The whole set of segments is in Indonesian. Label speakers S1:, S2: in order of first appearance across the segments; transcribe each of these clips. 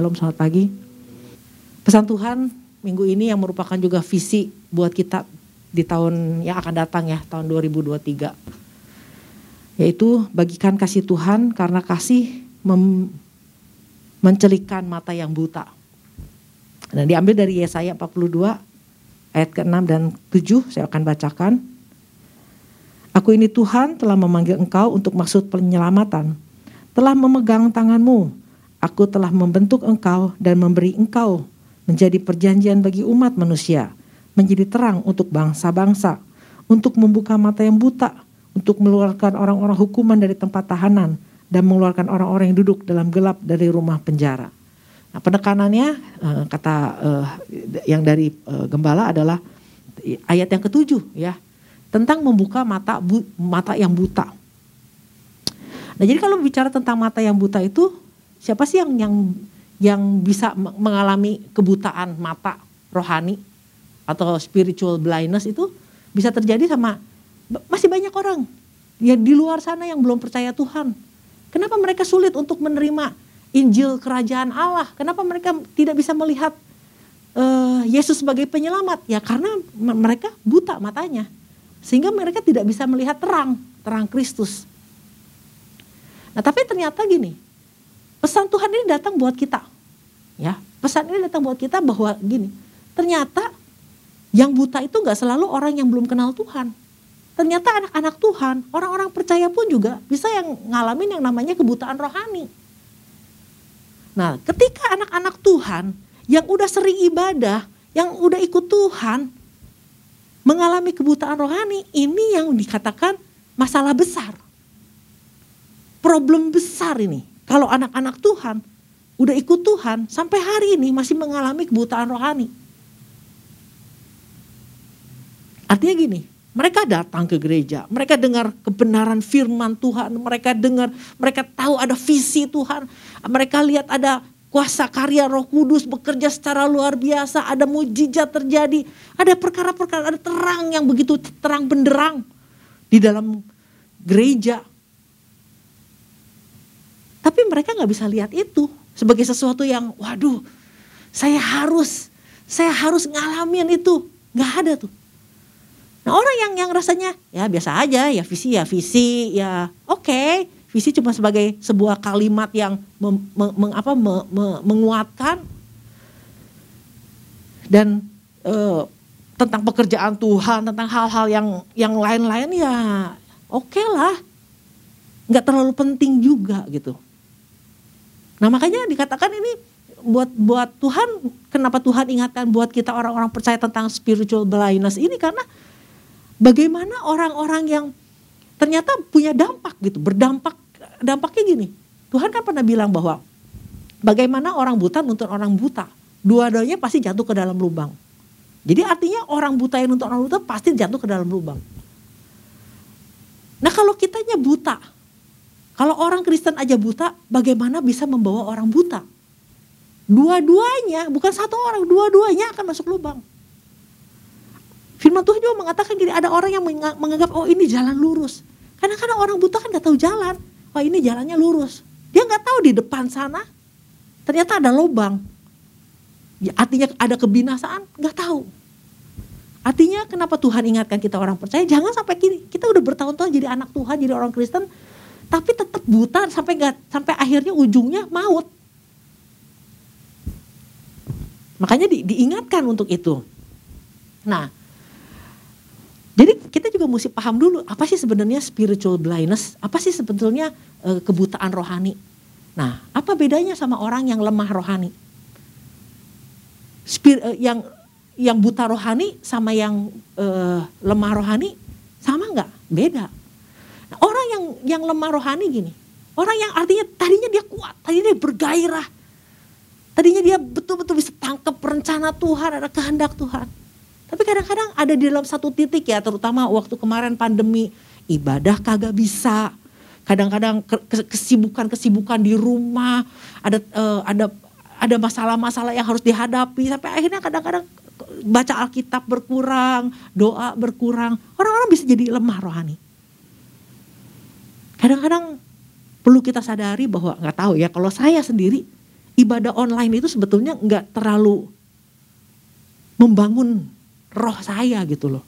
S1: Shalom, selamat pagi. Pesan Tuhan minggu ini yang merupakan juga visi buat kita di tahun yang akan datang ya, tahun 2023. Yaitu bagikan kasih Tuhan karena kasih mem mencelikan mata yang buta. Nah diambil dari Yesaya 42 ayat ke-6 dan 7 saya akan bacakan. Aku ini Tuhan telah memanggil engkau untuk maksud penyelamatan. Telah memegang tanganmu Aku telah membentuk engkau dan memberi engkau menjadi perjanjian bagi umat manusia, menjadi terang untuk bangsa-bangsa, untuk membuka mata yang buta, untuk mengeluarkan orang-orang hukuman dari tempat tahanan, dan mengeluarkan orang-orang yang duduk dalam gelap dari rumah penjara. Nah, penekanannya eh, kata eh, yang dari eh, gembala adalah ayat yang ketujuh ya tentang membuka mata mata yang buta. Nah jadi kalau bicara tentang mata yang buta itu Siapa sih yang yang yang bisa mengalami kebutaan mata rohani atau spiritual blindness itu bisa terjadi sama masih banyak orang ya di luar sana yang belum percaya Tuhan. Kenapa mereka sulit untuk menerima Injil kerajaan Allah? Kenapa mereka tidak bisa melihat uh, Yesus sebagai penyelamat? Ya karena mereka buta matanya. Sehingga mereka tidak bisa melihat terang, terang Kristus. Nah, tapi ternyata gini, Pesan Tuhan ini datang buat kita. Ya, pesan ini datang buat kita bahwa gini, ternyata yang buta itu nggak selalu orang yang belum kenal Tuhan. Ternyata anak-anak Tuhan, orang-orang percaya pun juga bisa yang ngalamin yang namanya kebutaan rohani. Nah, ketika anak-anak Tuhan yang udah sering ibadah, yang udah ikut Tuhan, mengalami kebutaan rohani, ini yang dikatakan masalah besar. Problem besar ini. Kalau anak-anak Tuhan udah ikut Tuhan sampai hari ini masih mengalami kebutaan rohani. Artinya gini, mereka datang ke gereja, mereka dengar kebenaran firman Tuhan, mereka dengar, mereka tahu ada visi Tuhan, mereka lihat ada kuasa karya Roh Kudus bekerja secara luar biasa, ada mujizat terjadi, ada perkara-perkara, ada terang yang begitu terang benderang di dalam gereja. Tapi mereka nggak bisa lihat itu sebagai sesuatu yang, waduh, saya harus, saya harus ngalamin itu. Nggak ada tuh. Nah orang yang yang rasanya ya biasa aja, ya visi ya visi, ya oke. Okay. Visi cuma sebagai sebuah kalimat yang mem, mem, apa, me, me, menguatkan dan uh, tentang pekerjaan Tuhan, tentang hal-hal yang yang lain-lain ya oke okay lah, nggak terlalu penting juga gitu. Nah makanya dikatakan ini buat buat Tuhan kenapa Tuhan ingatkan buat kita orang-orang percaya tentang spiritual blindness ini? Karena bagaimana orang-orang yang ternyata punya dampak gitu berdampak dampaknya gini. Tuhan kan pernah bilang bahwa bagaimana orang buta nuntut orang buta. Dua-duanya pasti jatuh ke dalam lubang. Jadi artinya orang buta yang nuntut orang buta pasti jatuh ke dalam lubang. Nah kalau kitanya buta kalau orang Kristen aja buta, bagaimana bisa membawa orang buta? Dua-duanya, bukan satu orang, dua-duanya akan masuk lubang. Firman Tuhan juga mengatakan gini, ada orang yang menganggap, oh ini jalan lurus. Karena kadang orang buta kan gak tahu jalan. Oh ini jalannya lurus. Dia gak tahu di depan sana, ternyata ada lubang. Ya, artinya ada kebinasaan, gak tahu. Artinya kenapa Tuhan ingatkan kita orang percaya, jangan sampai kini, kita udah bertahun-tahun jadi anak Tuhan, jadi orang Kristen, tapi tetap buta sampai gak, sampai akhirnya ujungnya maut. Makanya di, diingatkan untuk itu. Nah, jadi kita juga mesti paham dulu apa sih sebenarnya spiritual blindness, apa sih sebetulnya e, kebutaan rohani. Nah, apa bedanya sama orang yang lemah rohani? Spir, e, yang yang buta rohani sama yang e, lemah rohani sama nggak? Beda. Yang yang lemah rohani gini, orang yang artinya tadinya dia kuat, tadinya dia bergairah, tadinya dia betul-betul bisa tangkap rencana Tuhan, ada kehendak Tuhan. Tapi kadang-kadang ada di dalam satu titik ya, terutama waktu kemarin pandemi, ibadah kagak bisa. Kadang-kadang kesibukan-kesibukan di rumah, ada uh, ada ada masalah-masalah yang harus dihadapi sampai akhirnya kadang-kadang baca Alkitab berkurang, doa berkurang. Orang-orang bisa jadi lemah rohani. Kadang-kadang perlu kita sadari bahwa nggak tahu ya kalau saya sendiri ibadah online itu sebetulnya nggak terlalu membangun roh saya gitu loh.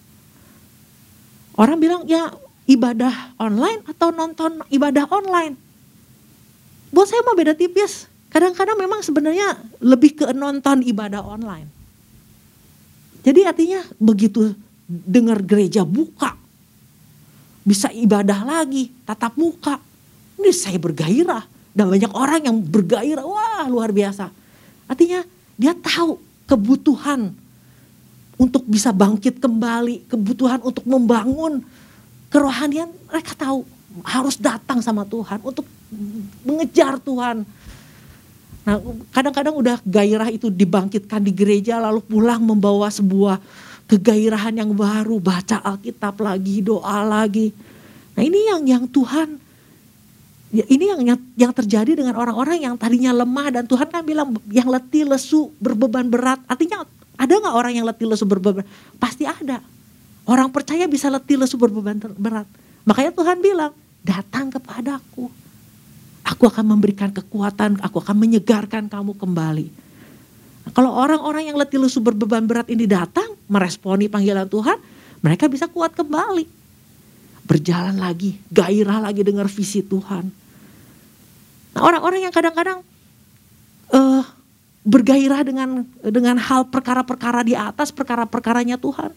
S1: Orang bilang ya ibadah online atau nonton ibadah online. Buat saya mau beda tipis. Kadang-kadang memang sebenarnya lebih ke nonton ibadah online. Jadi artinya begitu dengar gereja buka, bisa ibadah lagi, tatap muka. Ini saya bergairah. Dan banyak orang yang bergairah, wah luar biasa. Artinya dia tahu kebutuhan untuk bisa bangkit kembali, kebutuhan untuk membangun kerohanian. Mereka tahu harus datang sama Tuhan untuk mengejar Tuhan. Nah kadang-kadang udah gairah itu dibangkitkan di gereja lalu pulang membawa sebuah kegairahan yang baru, baca Alkitab lagi, doa lagi. Nah ini yang yang Tuhan Ya, ini yang, yang terjadi dengan orang-orang yang tadinya lemah dan Tuhan kan bilang yang letih lesu berbeban berat. Artinya ada nggak orang yang letih lesu berbeban pasti ada. Orang percaya bisa letih lesu berbeban berat. Makanya Tuhan bilang datang kepadaku. Aku akan memberikan kekuatan aku akan menyegarkan kamu kembali. Nah, kalau orang-orang yang letih lesu berbeban berat ini datang meresponi panggilan Tuhan mereka bisa kuat kembali. Berjalan lagi gairah lagi dengar visi Tuhan. Nah, orang-orang yang kadang-kadang uh, bergairah dengan dengan hal perkara-perkara di atas perkara-perkaranya Tuhan,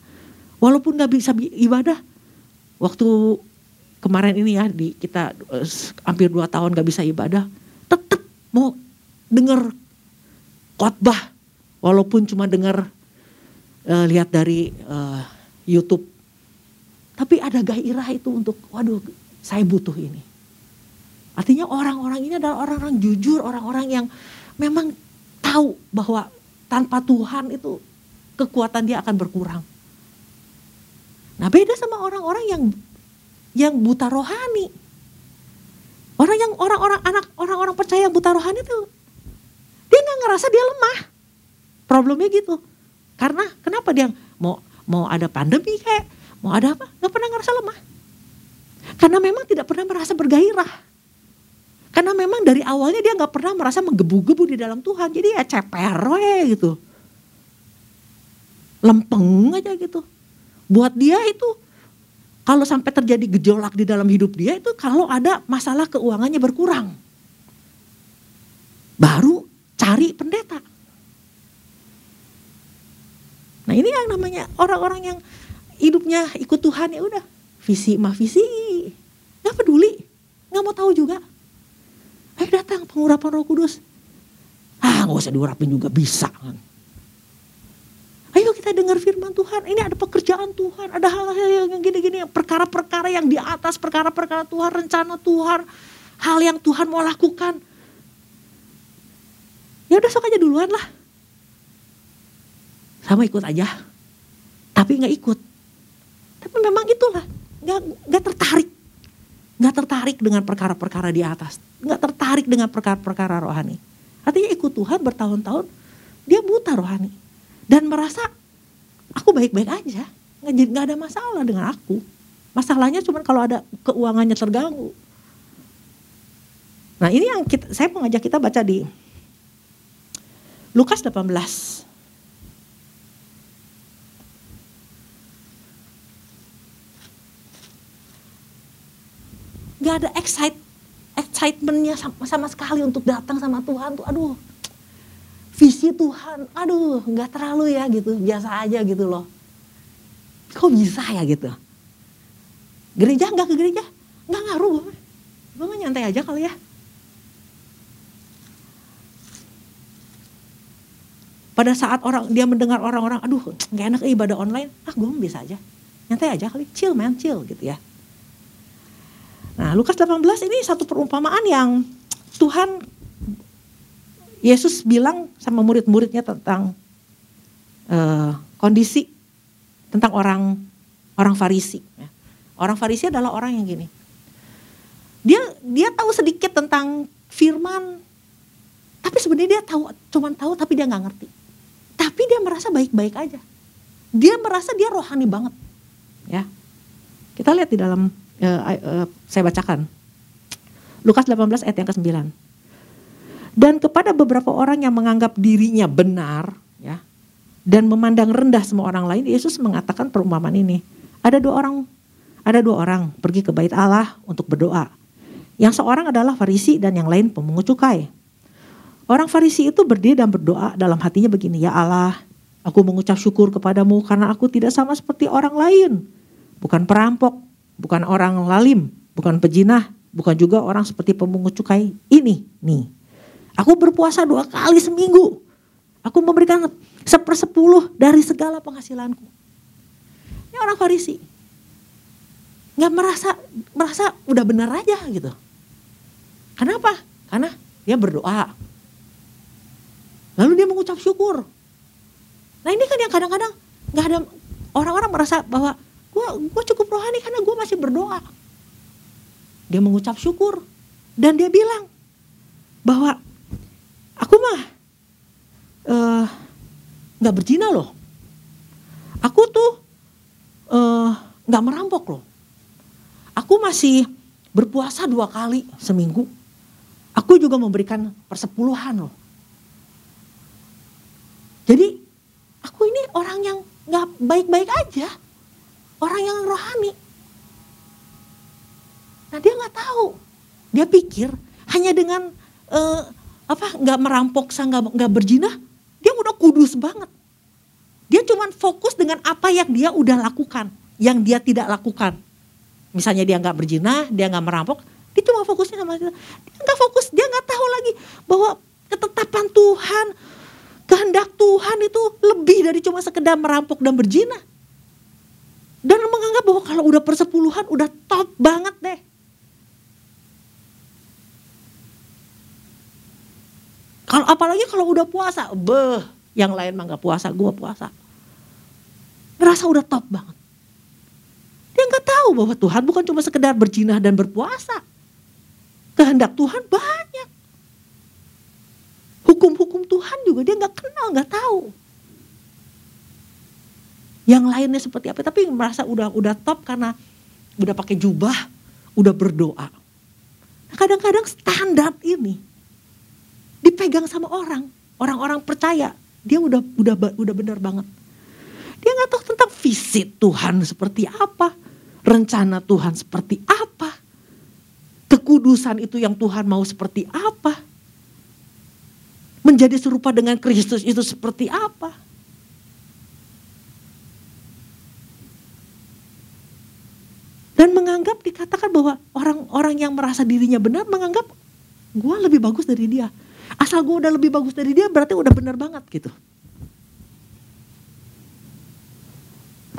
S1: walaupun nggak bisa ibadah, waktu kemarin ini ya di kita uh, hampir dua tahun nggak bisa ibadah, tetap mau dengar khotbah, walaupun cuma dengar uh, lihat dari uh, YouTube, tapi ada gairah itu untuk, waduh, saya butuh ini Artinya orang-orang ini adalah orang-orang jujur, orang-orang yang memang tahu bahwa tanpa Tuhan itu kekuatan dia akan berkurang. Nah beda sama orang-orang yang yang buta rohani. Orang yang orang-orang anak orang-orang percaya yang buta rohani itu dia nggak ngerasa dia lemah. Problemnya gitu. Karena kenapa dia mau mau ada pandemi kayak mau ada apa nggak pernah ngerasa lemah. Karena memang tidak pernah merasa bergairah. Karena memang dari awalnya dia nggak pernah merasa menggebu-gebu di dalam Tuhan. Jadi ya ceper gitu. Lempeng aja gitu. Buat dia itu kalau sampai terjadi gejolak di dalam hidup dia itu kalau ada masalah keuangannya berkurang. Baru cari pendeta. Nah ini yang namanya orang-orang yang hidupnya ikut Tuhan ya udah visi mah visi nggak peduli nggak mau tahu juga Ayo datang pengurapan roh kudus. Ah gak usah diurapin juga bisa kan. Ayo kita dengar firman Tuhan. Ini ada pekerjaan Tuhan. Ada hal-hal yang gini-gini. Perkara-perkara yang di atas. Perkara-perkara Tuhan. Rencana Tuhan. Hal yang Tuhan mau lakukan. Ya udah sok aja duluan lah. Sama ikut aja. Tapi gak ikut. Tapi memang itulah. Gak, gak tertarik nggak tertarik dengan perkara-perkara di atas, nggak tertarik dengan perkara-perkara rohani. Artinya ikut Tuhan bertahun-tahun, dia buta rohani dan merasa aku baik-baik aja, nggak ada masalah dengan aku. Masalahnya cuma kalau ada keuangannya terganggu. Nah ini yang kita, saya mau ngajak kita baca di Lukas 18 Gak ada excite, excitementnya sama, sama sekali untuk datang sama Tuhan tuh. Aduh, visi Tuhan, aduh nggak terlalu ya gitu, biasa aja gitu loh. Kok bisa ya gitu? Gereja nggak ke gereja, nggak ngaruh. Gue mah nyantai aja kali ya. Pada saat orang dia mendengar orang-orang, aduh nggak enak ibadah online, ah gue bisa aja, nyantai aja kali, chill man, chill gitu ya. Nah, Lukas 18 ini satu perumpamaan yang Tuhan Yesus bilang sama murid-muridnya tentang uh, kondisi tentang orang orang Farisi. Ya. Orang Farisi adalah orang yang gini. Dia dia tahu sedikit tentang firman, tapi sebenarnya dia tahu cuman tahu tapi dia nggak ngerti. Tapi dia merasa baik-baik aja. Dia merasa dia rohani banget. Ya. Kita lihat di dalam uh, uh, saya bacakan. Lukas 18 ayat yang ke-9. Dan kepada beberapa orang yang menganggap dirinya benar, ya, dan memandang rendah semua orang lain, Yesus mengatakan perumpamaan ini. Ada dua orang, ada dua orang pergi ke bait Allah untuk berdoa. Yang seorang adalah Farisi dan yang lain pemungut cukai. Orang Farisi itu berdiri dan berdoa dalam hatinya begini, Ya Allah, aku mengucap syukur kepadamu karena aku tidak sama seperti orang lain. Bukan perampok, bukan orang lalim, bukan pejinah, bukan juga orang seperti pemungut cukai. Ini, nih. Aku berpuasa dua kali seminggu. Aku memberikan sepersepuluh dari segala penghasilanku. Ini orang Farisi. Nggak merasa merasa udah benar aja gitu. Kenapa? Karena dia berdoa. Lalu dia mengucap syukur. Nah ini kan yang kadang-kadang nggak ada orang-orang merasa bahwa gue gue cukup rohani karena gue masih berdoa. Dia mengucap syukur dan dia bilang bahwa aku mah eh, nggak uh, berzina loh. Aku tuh eh, nggak uh, merampok loh. Aku masih berpuasa dua kali seminggu. Aku juga memberikan persepuluhan loh. Jadi aku ini orang yang nggak baik-baik aja, orang yang rohani. Nah dia nggak tahu, dia pikir hanya dengan uh, apa nggak merampok, nggak nggak berjinah, dia udah kudus banget. Dia cuma fokus dengan apa yang dia udah lakukan, yang dia tidak lakukan. Misalnya dia nggak berjinah, dia nggak merampok, dia cuma fokusnya sama dia. Nggak fokus, dia nggak tahu lagi bahwa ketetapan Tuhan, kehendak Tuhan itu lebih dari cuma sekedar merampok dan berzina. Dan menganggap bahwa kalau udah persepuluhan udah top banget deh. Kalau apalagi kalau udah puasa, beh, yang lain mah gak puasa, gue puasa. Ngerasa udah top banget. Dia nggak tahu bahwa Tuhan bukan cuma sekedar berjinah dan berpuasa kehendak Tuhan banyak. Hukum-hukum Tuhan juga dia nggak kenal, nggak tahu. Yang lainnya seperti apa, tapi merasa udah udah top karena udah pakai jubah, udah berdoa. Kadang-kadang standar ini dipegang sama orang, orang-orang percaya dia udah udah udah benar banget. Dia nggak tahu tentang visi Tuhan seperti apa, rencana Tuhan seperti apa kekudusan itu yang Tuhan mau seperti apa? Menjadi serupa dengan Kristus itu seperti apa? Dan menganggap dikatakan bahwa orang-orang yang merasa dirinya benar menganggap gue lebih bagus dari dia. Asal gue udah lebih bagus dari dia berarti udah benar banget gitu.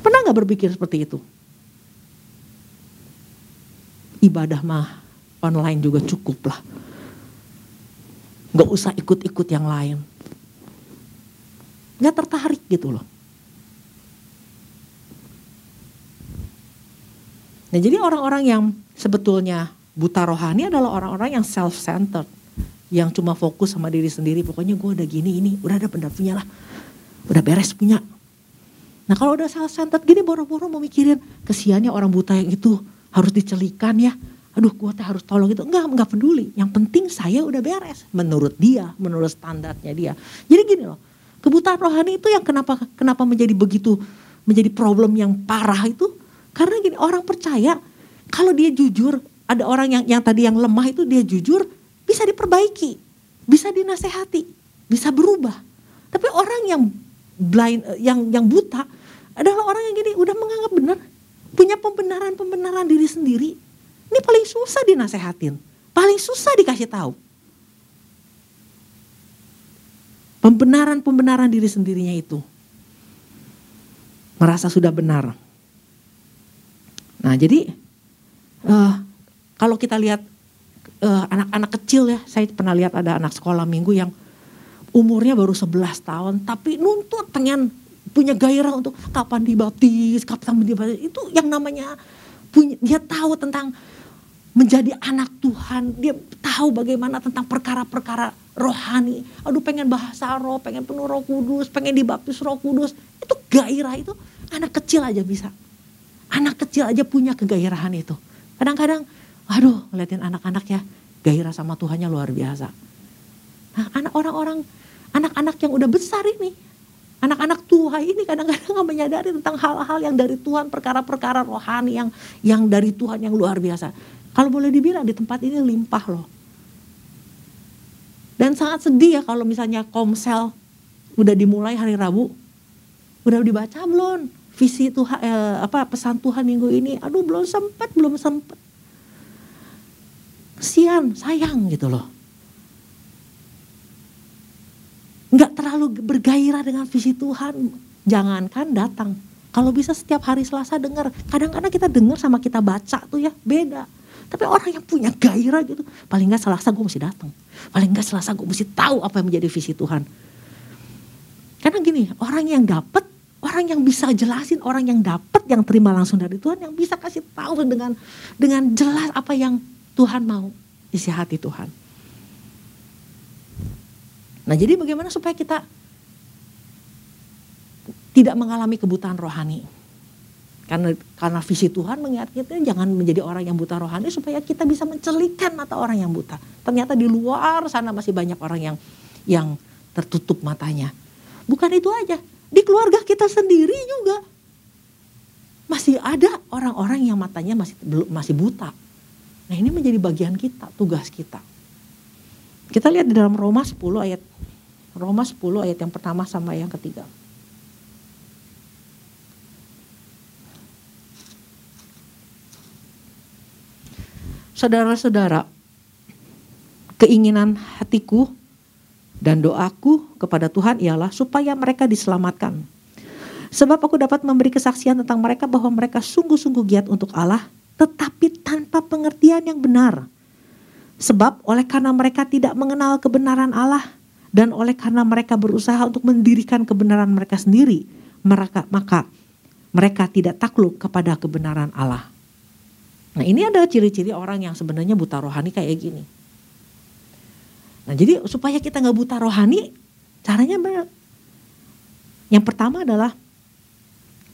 S1: Pernah gak berpikir seperti itu? Ibadah mah online juga cukup lah. Gak usah ikut-ikut yang lain. Gak tertarik gitu loh. Nah jadi orang-orang yang sebetulnya buta rohani adalah orang-orang yang self-centered. Yang cuma fokus sama diri sendiri. Pokoknya gue udah gini, ini udah ada benar punya lah. Udah beres punya. Nah kalau udah self-centered gini boro-boro mau mikirin kesiannya orang buta yang itu harus dicelikan ya aduh gue harus tolong itu. Enggak, enggak peduli. Yang penting saya udah beres. Menurut dia, menurut standarnya dia. Jadi gini loh, kebutaan rohani itu yang kenapa kenapa menjadi begitu, menjadi problem yang parah itu. Karena gini, orang percaya kalau dia jujur, ada orang yang yang tadi yang lemah itu dia jujur, bisa diperbaiki, bisa dinasehati, bisa berubah. Tapi orang yang blind, yang yang buta adalah orang yang gini udah menganggap benar, punya pembenaran-pembenaran diri sendiri, ini paling susah dinasehatin. Paling susah dikasih tahu. Pembenaran-pembenaran diri sendirinya itu. Merasa sudah benar. Nah jadi uh, kalau kita lihat eh, anak-anak uh, kecil ya, saya pernah lihat ada anak sekolah minggu yang umurnya baru 11 tahun, tapi nuntut pengen punya gairah untuk kapan dibaptis, kapan dibaptis. Itu yang namanya punya dia tahu tentang menjadi anak Tuhan. Dia tahu bagaimana tentang perkara-perkara rohani. Aduh pengen bahasa roh, pengen penuh roh kudus, pengen dibaptis roh kudus. Itu gairah itu anak kecil aja bisa. Anak kecil aja punya kegairahan itu. Kadang-kadang, aduh ngeliatin anak-anak ya gairah sama Tuhannya luar biasa. Nah, anak orang-orang, anak-anak yang udah besar ini, anak-anak tua ini kadang-kadang nggak menyadari tentang hal-hal yang dari Tuhan, perkara-perkara rohani yang yang dari Tuhan yang luar biasa. Kalau boleh dibilang di tempat ini limpah loh. Dan sangat sedih ya kalau misalnya komsel udah dimulai hari Rabu, udah dibaca belum visi Tuhan eh, apa pesan Tuhan minggu ini? Aduh belum sempat, belum sempat. Kesian, sayang gitu loh. Nggak terlalu bergairah dengan visi Tuhan. Jangankan datang. Kalau bisa setiap hari Selasa dengar. Kadang-kadang kita dengar sama kita baca tuh ya beda. Tapi orang yang punya gairah gitu, paling nggak Selasa gue mesti datang. Paling nggak Selasa gue mesti tahu apa yang menjadi visi Tuhan. Karena gini, orang yang dapat, orang yang bisa jelasin, orang yang dapat, yang terima langsung dari Tuhan, yang bisa kasih tahu dengan dengan jelas apa yang Tuhan mau isi hati Tuhan. Nah jadi bagaimana supaya kita tidak mengalami kebutaan rohani? Karena karena visi Tuhan mengingat kita jangan menjadi orang yang buta rohani supaya kita bisa mencelikan mata orang yang buta. Ternyata di luar sana masih banyak orang yang yang tertutup matanya. Bukan itu aja, di keluarga kita sendiri juga masih ada orang-orang yang matanya masih belum masih buta. Nah, ini menjadi bagian kita, tugas kita. Kita lihat di dalam Roma 10 ayat Roma 10 ayat yang pertama sama yang ketiga. Saudara-saudara, keinginan hatiku dan doaku kepada Tuhan ialah supaya mereka diselamatkan. Sebab aku dapat memberi kesaksian tentang mereka bahwa mereka sungguh-sungguh giat untuk Allah, tetapi tanpa pengertian yang benar. Sebab oleh karena mereka tidak mengenal kebenaran Allah dan oleh karena mereka berusaha untuk mendirikan kebenaran mereka sendiri, mereka maka mereka tidak takluk kepada kebenaran Allah. Nah ini adalah ciri-ciri orang yang sebenarnya buta rohani kayak gini. Nah jadi supaya kita nggak buta rohani, caranya benar. Yang pertama adalah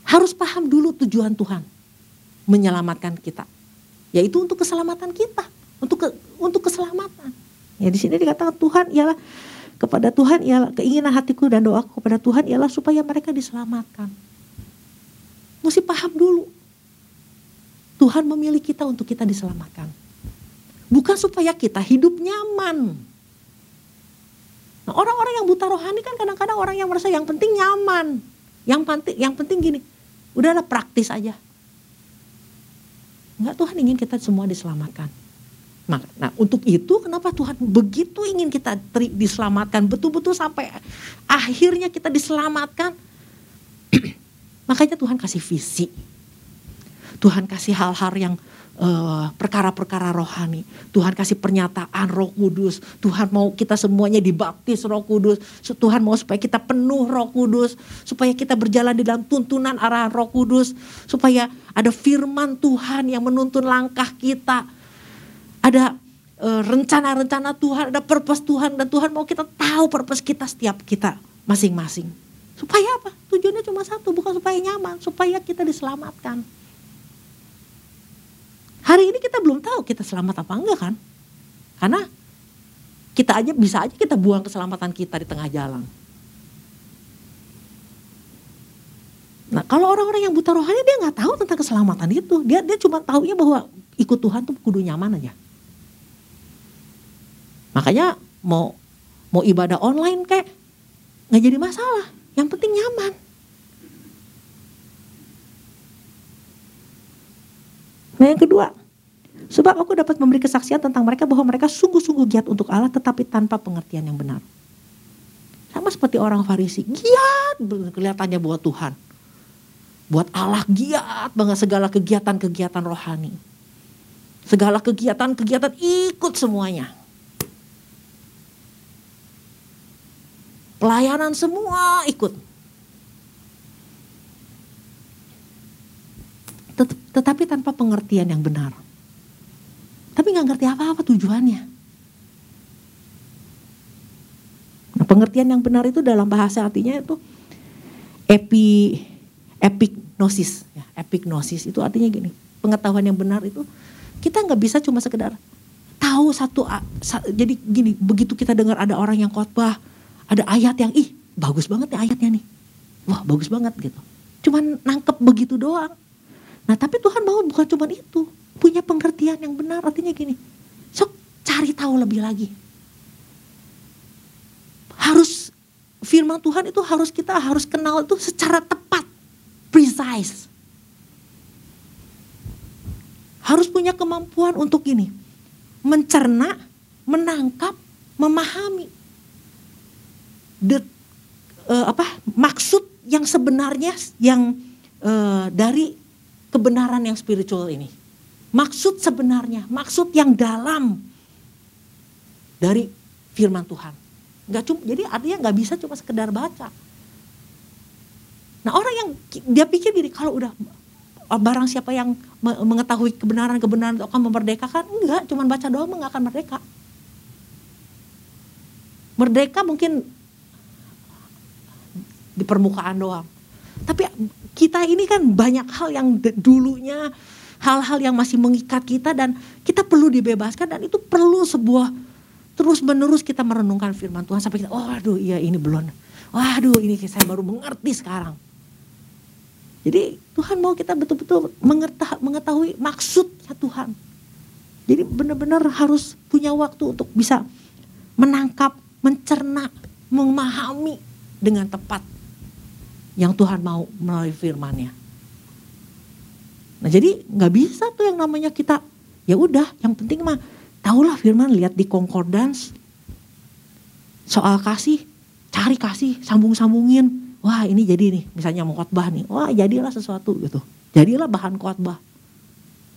S1: harus paham dulu tujuan Tuhan menyelamatkan kita, yaitu untuk keselamatan kita, untuk ke, untuk keselamatan. Ya di sini dikatakan Tuhan ialah kepada Tuhan ialah keinginan hatiku dan doaku kepada Tuhan ialah supaya mereka diselamatkan. Mesti paham dulu Tuhan memilih kita untuk kita diselamatkan. Bukan supaya kita hidup nyaman. Nah, orang-orang yang buta rohani kan kadang-kadang orang yang merasa yang penting nyaman. Yang penting yang penting gini, udahlah praktis aja. Enggak Tuhan ingin kita semua diselamatkan. Nah untuk itu kenapa Tuhan begitu ingin kita diselamatkan betul-betul sampai akhirnya kita diselamatkan. Makanya Tuhan kasih visi Tuhan kasih hal-hal yang eh, perkara-perkara rohani. Tuhan kasih pernyataan roh kudus. Tuhan mau kita semuanya dibaptis roh kudus. Tuhan mau supaya kita penuh roh kudus. Supaya kita berjalan di dalam tuntunan arah roh kudus. Supaya ada firman Tuhan yang menuntun langkah kita. Ada uh, rencana-rencana Tuhan, ada purpose Tuhan. Dan Tuhan mau kita tahu purpose kita setiap kita masing-masing. Supaya apa? Tujuannya cuma satu, bukan supaya nyaman. Supaya kita diselamatkan. Hari ini kita belum tahu kita selamat apa enggak kan? Karena kita aja bisa aja kita buang keselamatan kita di tengah jalan. Nah kalau orang-orang yang buta rohani dia nggak tahu tentang keselamatan itu. Dia dia cuma tahunya bahwa ikut Tuhan tuh kudu nyaman aja. Makanya mau mau ibadah online kayak nggak jadi masalah. Yang penting nyaman. Nah yang kedua, sebab aku dapat memberi kesaksian tentang mereka bahwa mereka sungguh-sungguh giat untuk Allah tetapi tanpa pengertian yang benar. Sama seperti orang Farisi, giat kelihatannya buat Tuhan. Buat Allah giat banget segala kegiatan-kegiatan rohani. Segala kegiatan-kegiatan ikut semuanya. Pelayanan semua ikut. Tetapi tanpa pengertian yang benar. Tapi nggak ngerti apa-apa tujuannya. Nah, pengertian yang benar itu dalam bahasa artinya itu epi epignosis, ya, epignosis itu artinya gini, pengetahuan yang benar itu kita nggak bisa cuma sekedar tahu satu jadi gini begitu kita dengar ada orang yang khotbah ada ayat yang ih bagus banget nih ayatnya nih wah bagus banget gitu cuman nangkep begitu doang nah tapi Tuhan mau bukan cuman itu. Punya pengertian yang benar. Artinya gini sok cari tahu lebih lagi. Harus firman Tuhan itu harus kita harus kenal itu secara tepat precise. Harus punya kemampuan untuk ini mencerna, menangkap, memahami. The, uh, apa maksud yang sebenarnya yang uh, dari kebenaran yang spiritual ini. Maksud sebenarnya, maksud yang dalam dari firman Tuhan. Nggak cuma, jadi artinya nggak bisa cuma sekedar baca. Nah orang yang dia pikir gini kalau udah barang siapa yang mengetahui kebenaran-kebenaran akan memerdekakan enggak cuma baca doang enggak akan merdeka merdeka mungkin di permukaan doang tapi kita ini kan banyak hal yang dulunya hal-hal yang masih mengikat kita dan kita perlu dibebaskan dan itu perlu sebuah terus menerus kita merenungkan firman Tuhan sampai kita oh aduh iya ini belum. Waduh ini saya baru mengerti sekarang. Jadi Tuhan mau kita betul-betul mengetahui maksudnya Tuhan. Jadi benar-benar harus punya waktu untuk bisa menangkap, mencerna, memahami dengan tepat yang Tuhan mau melalui firman-Nya. Nah jadi nggak bisa tuh yang namanya kita ya udah yang penting mah tahulah firman lihat di concordance. Soal kasih cari kasih sambung-sambungin. Wah ini jadi nih misalnya mau khotbah nih. Wah jadilah sesuatu gitu. Jadilah bahan khotbah.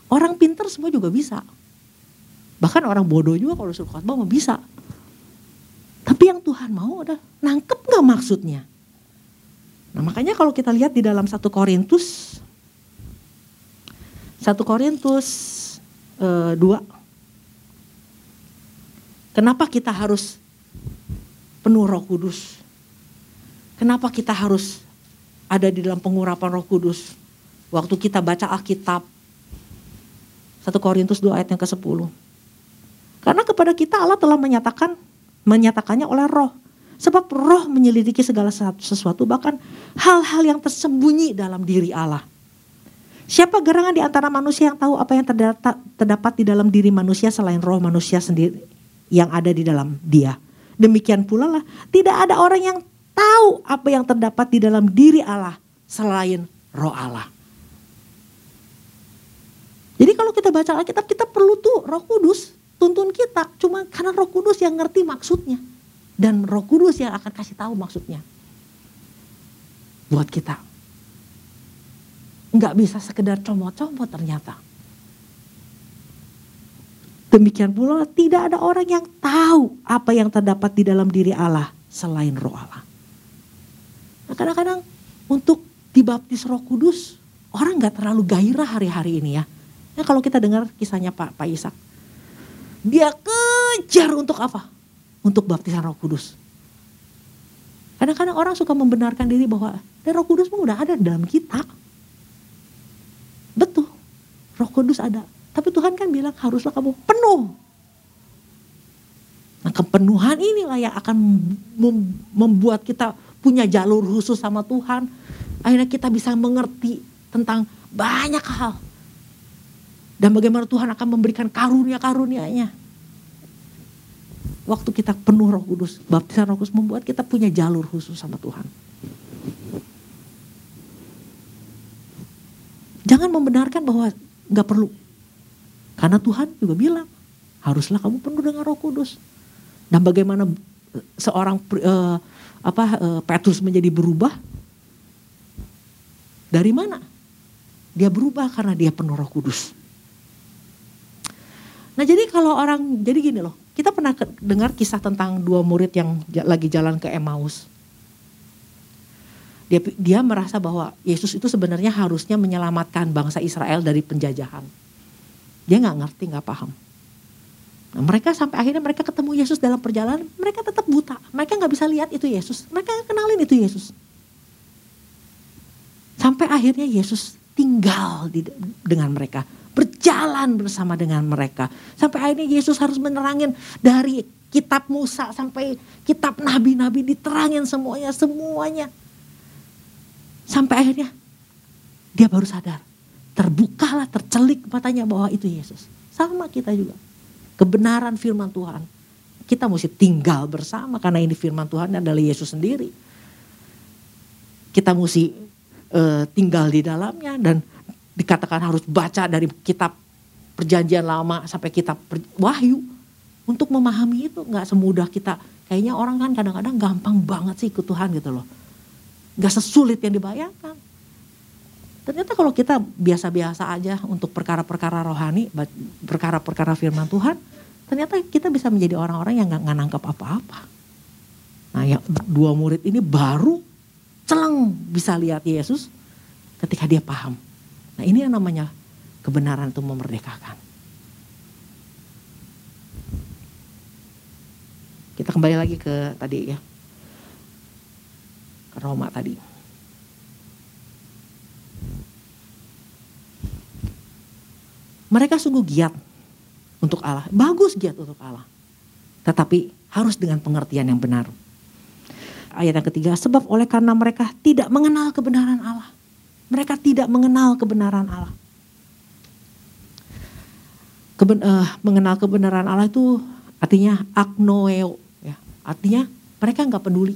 S1: Orang pinter semua juga bisa. Bahkan orang bodoh juga kalau suruh khotbah mau bisa. Tapi yang Tuhan mau udah nangkep nggak maksudnya nah makanya kalau kita lihat di dalam satu Korintus satu Korintus e, dua kenapa kita harus penuh Roh Kudus Kenapa kita harus ada di dalam pengurapan Roh Kudus? Waktu kita baca Alkitab 1 Korintus 2 ayat yang ke-10. Karena kepada kita Allah telah menyatakan menyatakannya oleh roh. Sebab roh menyelidiki segala sesuatu bahkan hal-hal yang tersembunyi dalam diri Allah. Siapa gerangan di antara manusia yang tahu apa yang terdapat, di dalam diri manusia selain roh manusia sendiri yang ada di dalam dia. Demikian pula lah tidak ada orang yang tahu apa yang terdapat di dalam diri Allah selain roh Allah. Jadi kalau kita baca Alkitab kita perlu tuh roh kudus tuntun kita. Cuma karena roh kudus yang ngerti maksudnya. Dan roh kudus yang akan kasih tahu maksudnya. Buat kita. Nggak bisa sekedar comot-comot ternyata. Demikian pula tidak ada orang yang tahu apa yang terdapat di dalam diri Allah selain roh Allah. Nah kadang-kadang untuk dibaptis roh kudus, orang gak terlalu gairah hari-hari ini ya. Nah kalau kita dengar kisahnya Pak, Pak Ishak. Dia kejar untuk apa? Untuk baptisan roh kudus. Kadang-kadang orang suka membenarkan diri bahwa dan roh kudus pun udah ada dalam kita. Betul, roh kudus ada. Tapi Tuhan kan bilang haruslah kamu penuh. Nah kepenuhan inilah yang akan membuat kita punya jalur khusus sama Tuhan. Akhirnya kita bisa mengerti tentang banyak hal. Dan bagaimana Tuhan akan memberikan karunia-karunianya. Waktu kita penuh roh kudus, baptisan roh kudus membuat kita punya jalur khusus sama Tuhan. Jangan membenarkan bahwa nggak perlu. Karena Tuhan juga bilang, haruslah kamu penuh dengan roh kudus. Dan bagaimana seorang uh, apa uh, Petrus menjadi berubah? Dari mana? Dia berubah karena dia penuh Roh Kudus. Nah jadi kalau orang jadi gini loh, kita pernah dengar kisah tentang dua murid yang lagi jalan ke Emmaus. Dia, dia merasa bahwa Yesus itu sebenarnya harusnya menyelamatkan bangsa Israel dari penjajahan. Dia nggak ngerti, nggak paham. Nah, mereka sampai akhirnya mereka ketemu Yesus dalam perjalanan, mereka tetap buta. Mereka nggak bisa lihat itu Yesus. Mereka kenalin itu Yesus. Sampai akhirnya Yesus tinggal di, dengan mereka, jalan bersama dengan mereka. Sampai akhirnya Yesus harus menerangin dari kitab Musa sampai kitab nabi-nabi diterangin semuanya, semuanya. Sampai akhirnya dia baru sadar. Terbukalah, tercelik matanya bahwa itu Yesus. Sama kita juga. Kebenaran firman Tuhan. Kita mesti tinggal bersama karena ini firman Tuhan adalah Yesus sendiri. Kita mesti uh, tinggal di dalamnya dan dikatakan harus baca dari kitab perjanjian lama sampai kitab wahyu. Untuk memahami itu nggak semudah kita. Kayaknya orang kan kadang-kadang gampang banget sih ikut Tuhan gitu loh. Nggak sesulit yang dibayangkan. Ternyata kalau kita biasa-biasa aja untuk perkara-perkara rohani perkara-perkara firman Tuhan ternyata kita bisa menjadi orang-orang yang nggak nangkap apa-apa. Nah yang dua murid ini baru celeng bisa lihat Yesus ketika dia paham Nah ini yang namanya kebenaran itu memerdekakan. Kita kembali lagi ke tadi ya. Ke Roma tadi. Mereka sungguh giat untuk Allah. Bagus giat untuk Allah. Tetapi harus dengan pengertian yang benar. Ayat yang ketiga, sebab oleh karena mereka tidak mengenal kebenaran Allah. Mereka tidak mengenal kebenaran Allah. Keben, uh, mengenal kebenaran Allah itu artinya agnoeo, ya. Artinya mereka nggak peduli,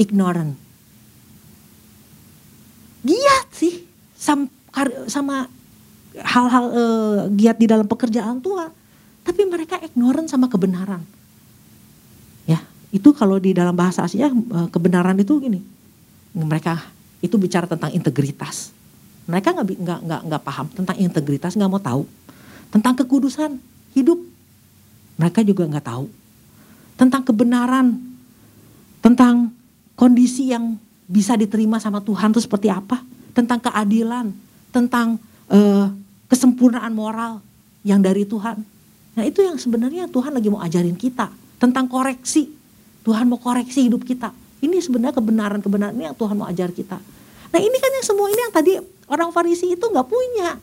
S1: ignorant. Giat sih sama, sama hal-hal uh, giat di dalam pekerjaan Tuhan, tapi mereka ignorant sama kebenaran. Ya, itu kalau di dalam bahasa aslinya uh, kebenaran itu gini, mereka itu bicara tentang integritas. Mereka nggak nggak nggak nggak paham tentang integritas, nggak mau tahu tentang kekudusan hidup. Mereka juga nggak tahu tentang kebenaran, tentang kondisi yang bisa diterima sama Tuhan itu seperti apa, tentang keadilan, tentang uh, kesempurnaan moral yang dari Tuhan. Nah itu yang sebenarnya Tuhan lagi mau ajarin kita tentang koreksi. Tuhan mau koreksi hidup kita. Ini sebenarnya kebenaran-kebenaran ini yang Tuhan mau ajar kita. Nah ini kan yang semua ini yang tadi orang Farisi itu nggak punya.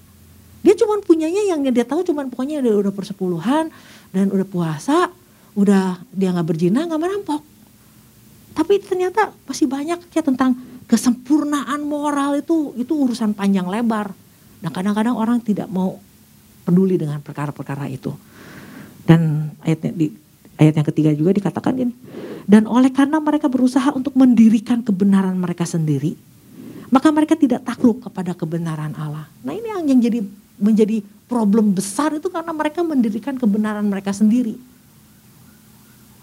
S1: Dia cuma punyanya yang dia tahu cuma pokoknya udah, udah persepuluhan dan udah puasa, udah dia nggak berzina nggak merampok. Tapi ternyata masih banyak ya tentang kesempurnaan moral itu itu urusan panjang lebar. Nah kadang-kadang orang tidak mau peduli dengan perkara-perkara itu. Dan ayatnya di ayat yang ketiga juga dikatakan ini. Dan oleh karena mereka berusaha untuk mendirikan kebenaran mereka sendiri, maka mereka tidak takluk kepada kebenaran Allah. Nah ini yang, yang jadi menjadi problem besar itu karena mereka mendirikan kebenaran mereka sendiri.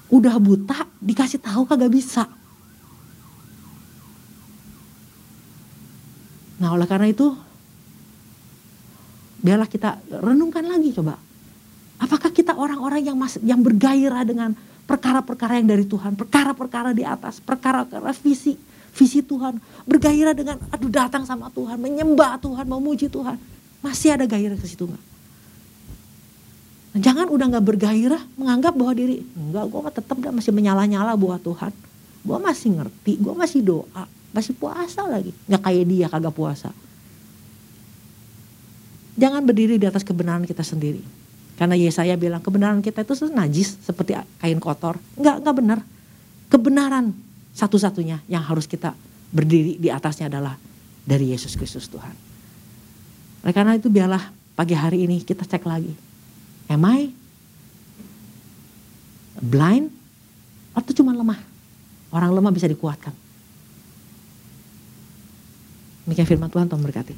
S1: Udah buta dikasih tahu kagak bisa. Nah oleh karena itu biarlah kita renungkan lagi coba. Apakah kita orang-orang yang masih yang bergairah dengan perkara-perkara yang dari Tuhan, perkara-perkara di atas, perkara-perkara visi visi Tuhan, bergairah dengan aduh datang sama Tuhan, menyembah Tuhan, memuji Tuhan. Masih ada gairah ke situ nggak? Jangan udah nggak bergairah menganggap bahwa diri enggak gue tetap masih menyala-nyala buat Tuhan. Gue masih ngerti, gue masih doa, masih puasa lagi. Nggak kayak dia kagak puasa. Jangan berdiri di atas kebenaran kita sendiri. Karena Yesaya bilang kebenaran kita itu najis seperti kain kotor. Enggak, enggak benar. Kebenaran satu-satunya yang harus kita berdiri di atasnya adalah dari Yesus Kristus Tuhan. Oleh karena itu biarlah pagi hari ini kita cek lagi. Am I blind atau cuma lemah? Orang lemah bisa dikuatkan. Demikian firman Tuhan, Tuhan berkati.